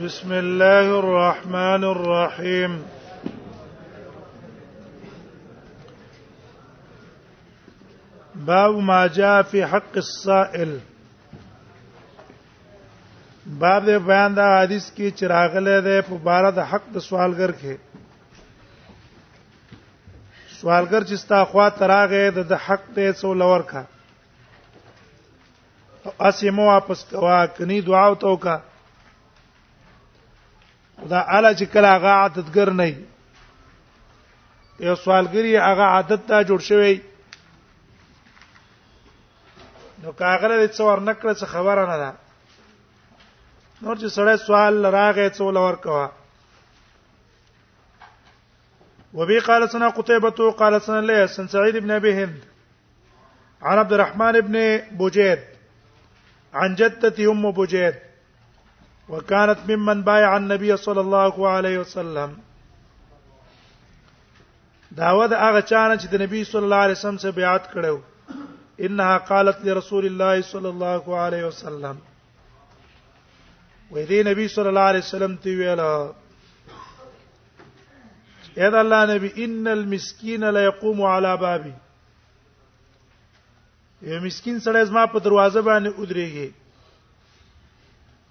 بسم الله الرحمن الرحيم باب ما جاء في حق السائل باب دې بیان دا حدیث کې چراغله ده په بار د حق د سوالګر کې سوالګر چې ستا خوا تراغه د حق ته څو لور کا اسی مو واپس کوا کني دعا او توکا دا الا چې کله هغه عادتګر نه یو سوالګری هغه عادت ته جوړ شوی نو کاغره د څور نکړه څه خبره نه ده نور چې سړی سوال راغې څول ورکوا وبي قال سنا قتيبة قال سنا ليس سن سعيد بن ابي هند عن عبد الرحمن ابن بوجيد عن جدتي ام بوجيد وكانت ممن بايع النبي صلى الله عليه وسلم داوه د هغه چانه چې د نبی صلی الله علیه وسلم سره بیعت کړو انها قالت لرسول الله صلی الله علیه وسلم وې دې نبی صلی الله علیه وسلم تی ویل اې دا الله نبی ان المسکین لا یقوم علی بابی یو مسكين سره زما په دروازه باندې ودرېږي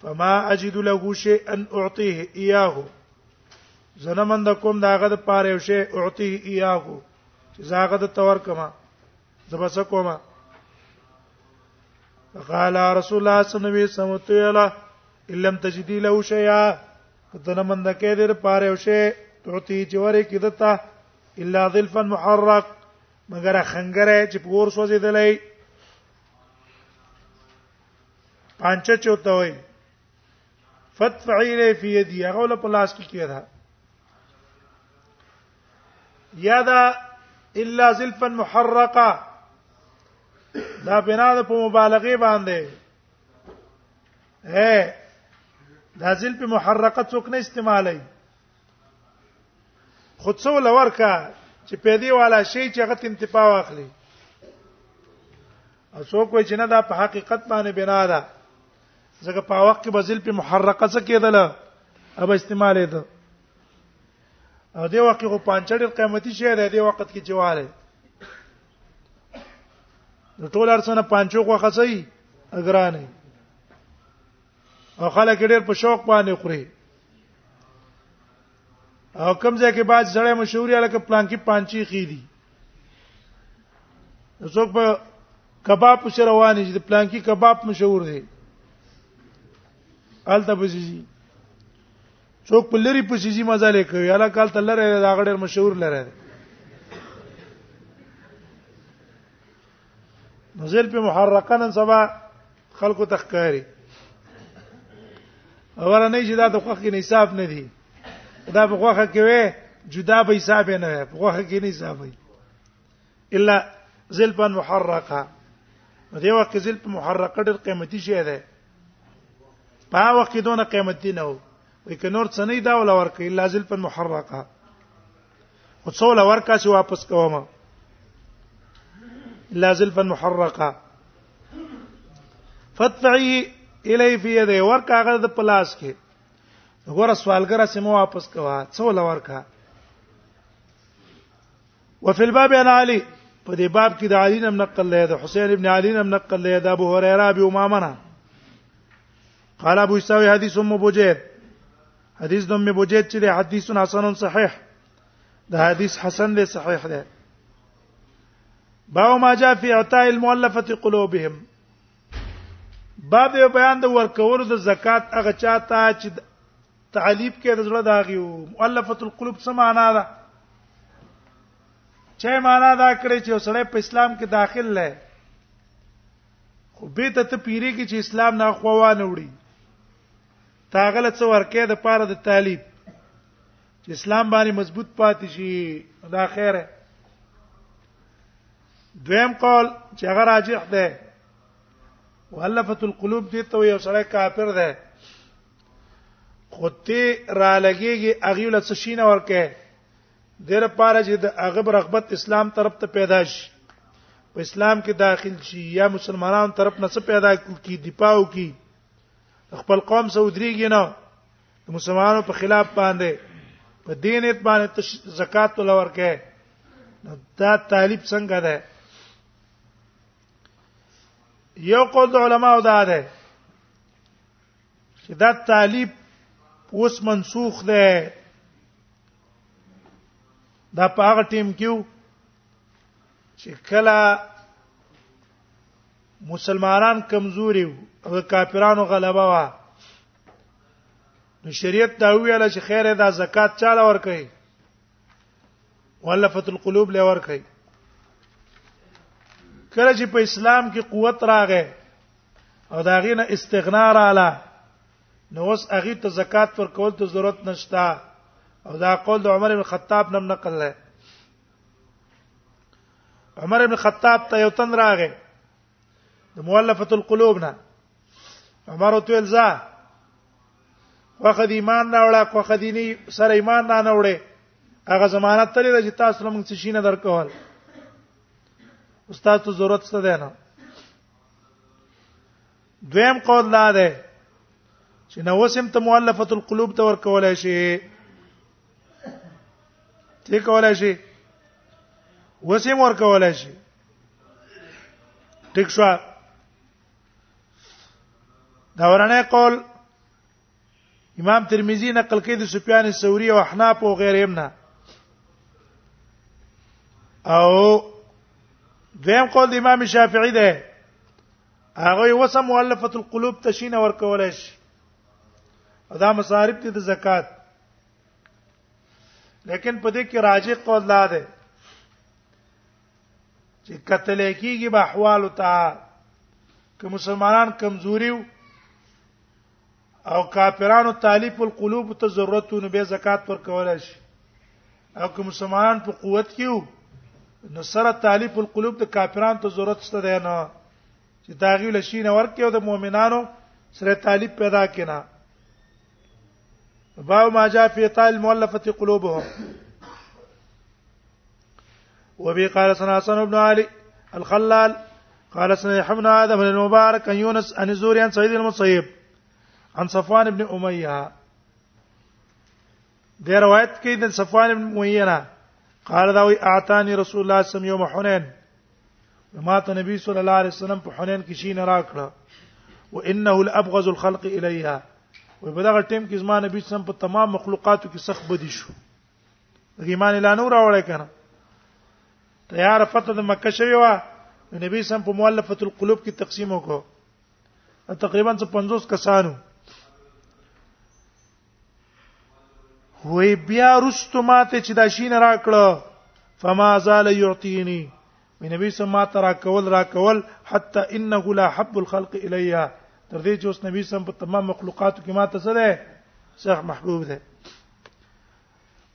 فما اجد له شيئا اعطيه اياه زنه من د کوم داغه د پاره یو شی اعطيه اياه چې زاغه د تور کما زبسه کوما قال رسول الله صلی الله علیه وسلم تعالی ان لم تجدي له شيئا کته نه مند کې در پاره او شی توتی چې وره کې دتا الا ظلفا محرق مگر خنګره چې پور سوځیدلې پانچ چوته وي فتفعيله في يدي هغه له پلاس کې کېده یا دا الا زلفا محرقه دا بنا د په مبالغه باندې هه دا زلف محرقه څوک نه استعمالوي خود څو لور کا چې پیدې والا شي چې هغه انتفاع واخلي او څوک وایي چې نه دا په حقیقت باندې بنا ده ځکه په وخت کې بزل په محرقه څه کېدل اب استعمالې ده او دې وخت کې خو پانچړې قیمتي شی ده دې وخت کې چواله ټول ارسنه پانچو خو خسي اگرانه او خلک ډېر په شوق باندې خوري او کوم ځای کې بعد سړی مشهوري الکه پلان کې پانچی خېدي څوک په کباب پس روان دي چې پلان کې کباب مشهور دی الته بزي څوک په لری پس زی مزه لیکوي الکه الته لره دا غډر مشهور لره دی نو زیر په محرقه نن سبا خلکو تخکاری اوره نه چې دا د خوخه کې حساب نه دی دا په خوخه کې وې جدا به حساب نه وي په خوخه کې نه حساب وي الا زلفا محرقه نو دی وخت زلف محرقه ډېر قیمتي شی دی په هغه وخت کې دونه قیمتي نه و وکړ نور څه نه دا ول ورکه الا زلفا محرقه او څول ورکا چې واپس کوم لا زلفا محرقه فتعي الی فی یده ورکا هغه د پلاس کې وګوره سوالګره سمو واپس کوا څول ورکا وفي الباب عن علي په دې باب کې د علي نم نقل له د حسین ابن علي نم نقل له د ابو هريره ابي امامه قال ابو اسحاق حديث ام بوجير حدیث د ام بوجید چې د حدیث حسن صحیح د حدیث حسن له صحیح ده باو ما جاء فی اعطاء المؤلفه قلوبهم باب بیان د ورکولو د زکات هغه چاته چې تعلیب کې د زړه داغي او مؤلفه القلوب څه معنا ده چې معنا دا کړی چې سړی په اسلام کې داخل لای خو به ته ته پیری کې چې اسلام نه خوانه وړي تاغله څو ورکه د پاره د طالب چې اسلام باندې مضبوط پاتې شي دا خیره دویم قول چې هغه راجح ده مؤلفه القلوب دې ته یو سړی کافر ده خودته را لګيږي اغه ول څه شینه ورکه دیر پاره چې د هغه رغبت اسلام طرف ته پیدا شي په اسلام کې داخل شي یا مسلمانانو طرف نه څه پیدا کی دفاع کی خپل قوم سره ودریږي نه د مسلمانانو په خلاف باندې په دین ات باندې زکات ول ورکه دا طالب څنګه ده یو قول د علماو دا ده چې دا طالب اوس منسوخ ده دا په هغه ټیم کې چې کله مسلمانان کمزوري او کافرانو غلبه وا نو شریعت دا ویل چې خیر دا زکات چاله ور کوي ولفت القلوب له ور کوي کله چې په اسلام کې قوت راغې او دا غینه استغنا رااله نو اوس هغه ته زکات ورکول ته ضرورت نشته او دا قول د عمر بن خطاب نم نقل لري عمر ابن خطاب ته یو تن راغی د مؤلفه القلوب نه عمر تو الزا واخه د ایمان نه وړه واخه د نه سره ایمان نه نه وړه هغه ضمانت ترې د جتا سره موږ څه شینه درکول استاد ته ضرورت څه ده نه دویم قول لا ده چې نو وسم ته مؤلفه القلوب ته ورکول شي ته کولای شي وسیم ور کولای شي ټیک شو دا ورانه قول امام ترمذی نقل کړي د سفیان الثوری او احناف او غیرهم نه او دویم قول د امام شافعی ده هغه وسم مؤلفه القلوب تشین ور کولای شي دا مصارف دي د زکات لیکن په دې کې راجع قول دا ده چې قتل کیږي به احوال ته که مسلمانان کمزوري او کافرانو تالیف القلوب ته ضرورت نو به زکات پر کولای شي او که مسلمانان په قوت کېو نو سره تالیف القلوب د کافرانو ته ضرورت شته دی نه چې تاغي لشي نه ورکه او د مؤمنانو سره تالیف پیدا کنا باو ما جاء في طال مؤلفه قلوبهم وبي قال سنا حسن بن علي الخلال قال سنا يحمنا ادم بن المبارك ان يونس عن الزوري عن سعيد المصيب عن صفوان بن اميه د روایت کې د صفوان بن معینه قال دا وی اعطاني رسول الله صلی الله علیه وسلم یوم حنین ما ته نبی صلی الله علیه وسلم په حنین کې شي نه راکړه وانه الابغض الخلق الیها و په دغه ټیم کې زما نبی سم په تمام مخلوقاتو کې سخت بدی شو د ایمان اعلان راوړی کنه تیار فتح د مکه شوی و نبی سم په مؤلفه القلوب کې تقسیم وکړو تقریبا 50 کسانو وی بیا رستو ماته چې دا شین راکړه فما زال يعطيني من نبی سم ما ترا کول را کول حتا انه لا حب الخلق الیا تر دې چې اوس نبی سم په تمام مخلوقاتو کې ما ته څه ده صح محبوب ده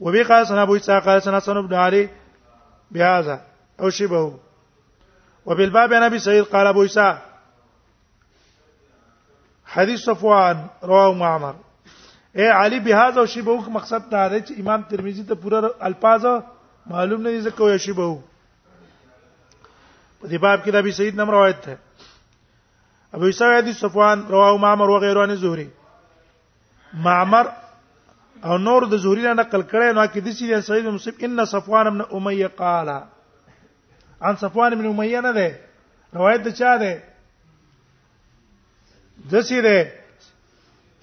وبي قال سنا ابو اسحاق قال سنا سن ابن علي بهذا او شبهه وبالباب عن ابي سعيد قال ابو اسحاق حدیث صفوان رواه معمر اے علی بهذا او شیبه حکم مقصد دا دی چې امام ترمذی ته پوره الفاظ معلوم نه دي ځکه وی شیبه په دې باب کې د ابي سعید نم روایت ده ابو عیسی حدیث صفوان رواه معمر و غیره عن زهری معمر او نور د زهری نه نقل کړي نو کې د سیدی سعید مسلم ان صفوان ابن امیه قال عن صفوان بن امیه نه ده روایت د چا ده د سی ده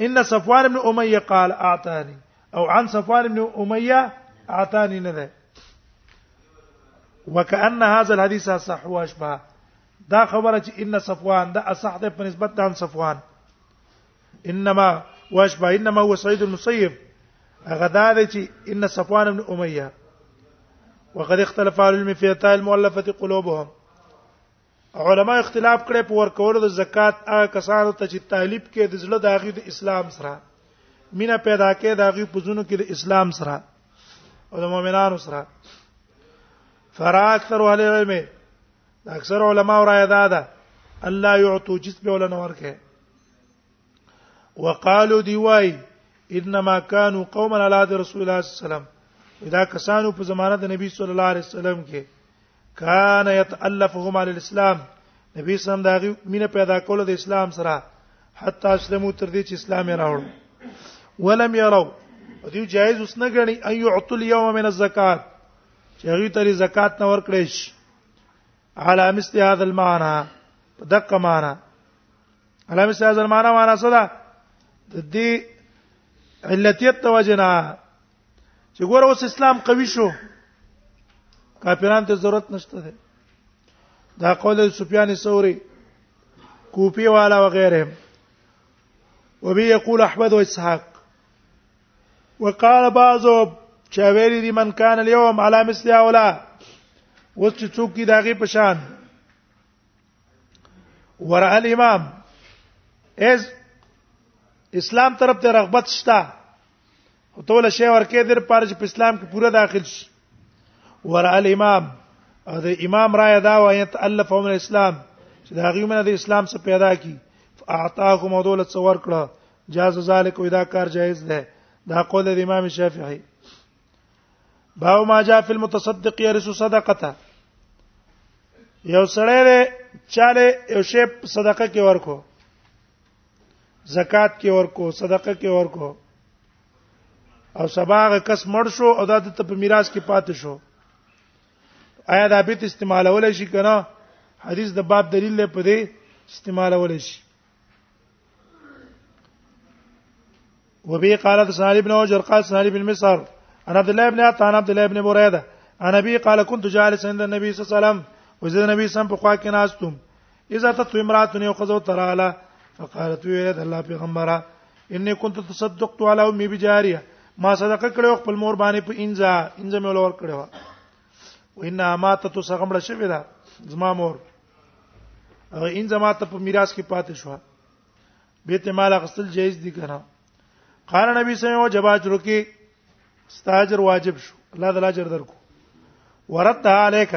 ان صفوان بن امیه قال اعطاني او عن صفوان بن امیه اعطاني نه ده وكأن هذا الحديث صح واشبه دا خبره چې ان صفوان دا اصح ده په نسبت د صفوان انما واشبه انما هو سعيد المسيب هغه دا دی چې ان صفوان بن اميه وقد اختلف اهل العلم في اتاء المؤلفه قلوبهم علما اختلاف کړي په ورکولو د زکات هغه کسانو ته چې طالب کې د زړه داغي د اسلام سره مینا پیدا کې داغي پزونو کې د اسلام سره او د مؤمنانو سره فرا اکثر اهل العلم اکثر علما را ادا ده الله يعطو جسم ولا نور کې وقالو دی وای انما كانوا قوما على عهد رسول الله صلی الله علیه وسلم دا کسانو په زمانه د نبی صلی الله علیه وسلم کې کان یتالفهم علی الاسلام نبی صلی الله علیه وسلم مینه پیدا کوله د اسلام سره حتی اسلمو تر دې چې اسلام یې راوړ ولم يروا دیو جایز اوس نه غني اي يعطل يوم من الزکات چې هغه تری زکات نه ورکړې شي على مثل هذا المعنى دقه معنا على مثل هذا المعنى معنا څه ده د دې علتیت توجنا چې ګوره اوس اسلام قوي شو کافرانو ته ضرورت نشته ده دا قول سفیان ثوری کوپی والا وغيرهم وبي يقول احمد واسحاق وقال بعضو چا ویلی دی من کان اليوم علی مثل اولا اوس چې څوک دی داغه پشان ورا الامام از اسلام طرف ته رغبت شته او ټول شی ورکه در پارج په اسلام کې پوره داخل شي ورا الامام او د امام را ادا و ایت الف من الاسلام چې دا غي من د اسلام څخه پیدا کی اعطاهم دولت څور کړه جاز ذلک اذا کار جائز ده دا قول د امام شافعي باو ما جاء في المتصدق يرث صدقته یو سړی دی چاله یو شی صدقه کې ورکو زکات کې ورکو صدقه کې ورکو او سباغه کس مړ شو او دا د په میراث کې پاتې شو آیا دا بیت استعمالول شي کنه حدیث د باب دلیل لري په دې استعمالول شي وبي قالت سهل بن وجر قال سهل بن مسر انا عبد الله بن عطان عبد الله بن بريده انا بي قال كنت جالس عند النبي صلى الله عليه وسلم وزيد النبي صلى الله عليه وسلم په خوا کې ناستم اذا تطوي امراه یو خزو تراله فقالت وی د الله پیغمبره اني كنت تصدقت على امي بجاريه ما صدقه کړو خپل مور باندې په انځه انځه مې ولور کړو و ان ماتت سغمړه شوی دا زما مور هغه ان زما ته په میراث کې پاتې شو بیت مال غسل جایز دي کنه قال نبی صلی الله علیه وسلم وجب اجر کې استاجر واجب شو الله تعالی اجر درکو ورته علیک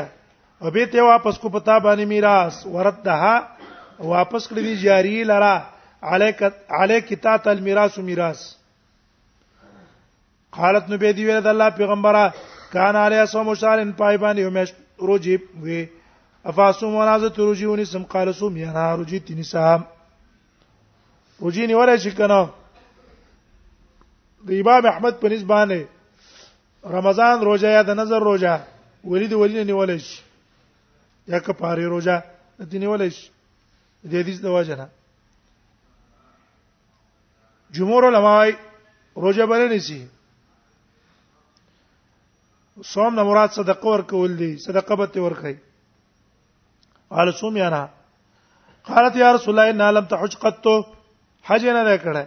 او به ته واپس کو پتا باندې میراث وردها واپس کړی دی جاری لرا علیک علیک تا تل میراث میراث قالت نو به دی ویل د الله پیغمبره کان علی اسم شارن پای باندې همیش روجی وی افاسوم ونازه ترجیونی سم قال سوم یا نه روجی تینی سام روجی نیولای شي کنه د امام احمد په نسبت باندې رمضان روزه یا د نظر روزه ولید ولید نیولای شي یا کفاره روزه د نیولای شي د دې د وجه نه جمهور علماء روزه بل نه سي صوم نه مراد صدقه ور کول دي صدقه به ته ور کوي قال صوم یا نه قالت یا رسول الله ان لم تحج قط حج نه نه کړه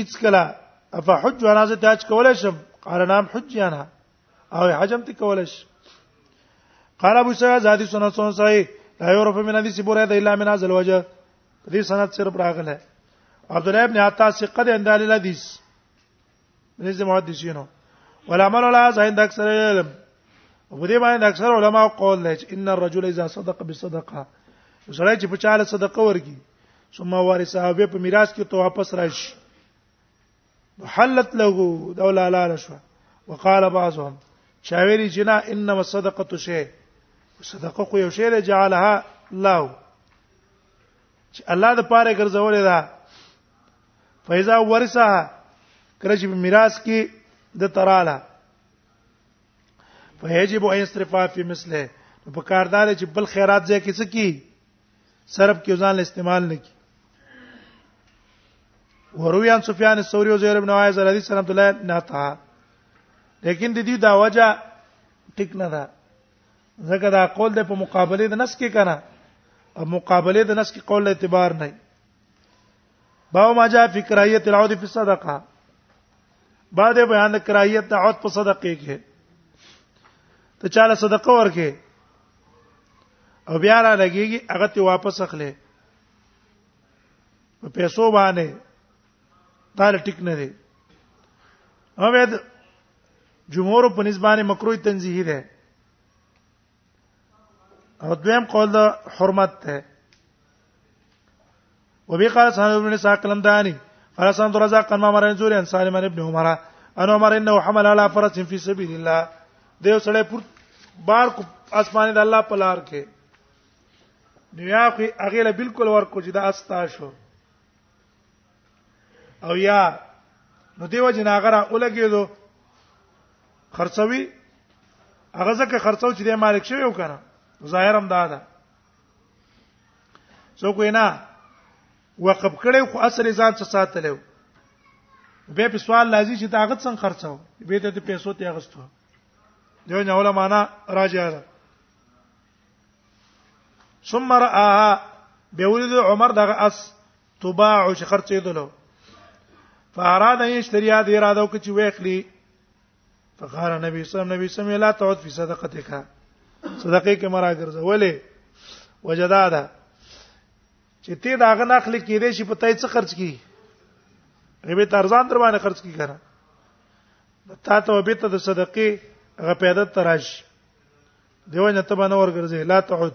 اڅ کلا افحج انا زه تاج کولای شم قال نام حج انا او حجم ته کول شي قال ابو سعيد ذاتي سنت سنت صحيح لا يعرف من حديث بريده الا من هذا الوجه دې سند صرف راغله عبد الله ابن عطاء ثقه ده اندال الحديث نزد محدثينو والعمل على هذا عند اكثر العلم وبدې باندې اکثر علما قول لج ان الرجل اذا صدق بصدقه سړی چې په چاله صدقه ورګي ثم وارثه به په میراث کې تو واپس راشي حلت له دوله حلال شو وقال بعضهم شاوري چې نه انما صدقه شی صدقه خو یو شی له جعلها الله چې الله د پاره ګرځولې ده فایزا ورثه کله چې میراث کې د تراله فیجب ان یصرفا فی مثله په کاردار چې بل خیرات ځای کې څه کی صرف کې ځان استعمال نه کی وروي عن سفيان الثوري وزير بن عايز رضي الله عنه الله نه تا لیکن د دې دا وجه ټیک نه ده ځکه دا قول د په مقابله د نس کې کنه او مقابله د نس کې قول اعتبار نه باو ما جاء فی کراهیت العود فی الصدقه بعد بیان کراهیت د عود په صدقه کې ته چاله صدقه ورکې او بیا را لګيږي هغه ته واپس اخلي په پیسو باندې تال ټیک نه دی اومید جمهور په نسبانه مکروه تنزیه ده او دویم قول د حرمت ته وبي قال سعد بن ساق لم داني قال سعد رزاق قال ما مر زوري ان سالم ابن عمر ان عمر انه حمل على فرس في سبيل الله دیو سړی پر بار کو اسمان د الله په لار کې دنیا کې هغه له بالکل ورکو چې دا استا شو او یا نو دیو جناغره اولګېدو خرڅوي هغه ځکه خرڅو چې د مالک شوی وکړه ظاهر هم دا ده څوک وینا وقف کړي خو اصل ځان څه ساتلو به په سوال لازم چې تاغت څنګه خرڅو به ته د پیسو ته اغستو دیو نه علماء نه راځي ده ثم راها به ولید عمر دغه اس تباع چې خرڅېدلو فاراد یشتریا دی اراده وکړي چې وېخلی فقال نبی صلی الله علیه وسلم لا تعود فی صدقتک صدقه کې مرا ګرځولې وجدا ده چې ته دا غن اخلي کې دې شي پته څه خرج کی ربه ترزان در باندې خرج کی کنه تا ته به ته د صدقې غ پیدا تراش دیو نه ته باندې ورګرځي لا تعود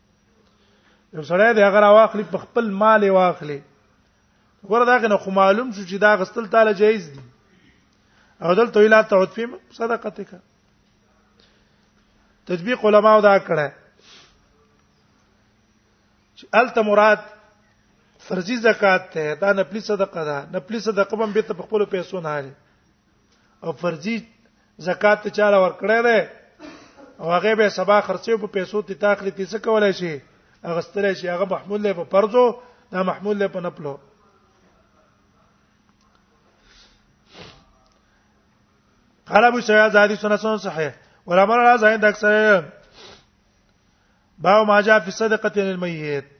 یو سړی دی هغه واخلي په خپل مال واخلي ګوره دا کنه خو معلوم شو چې دا غستل تعالی جایز دي او دلته ویلا تعطفی صدقه تک تطبیق علما دا کړه چې الته مراد فرضي زکات ته دا نپلی صدقه ده نپلی صدقه هم به ته په خپل پیسو نه اړي او فرضي زکات ته چاله ورکړی دی او هغه به سبا خرڅې په پیسو ته تاخلي ته څه کولای شي هغه ستړي شي هغه محمول له په فرضو دا محمول له په نپلو قال ابو سعيد زادي سنه سنه صحيح ولما لا زين اكثر باو ما جاء في صدقه للميت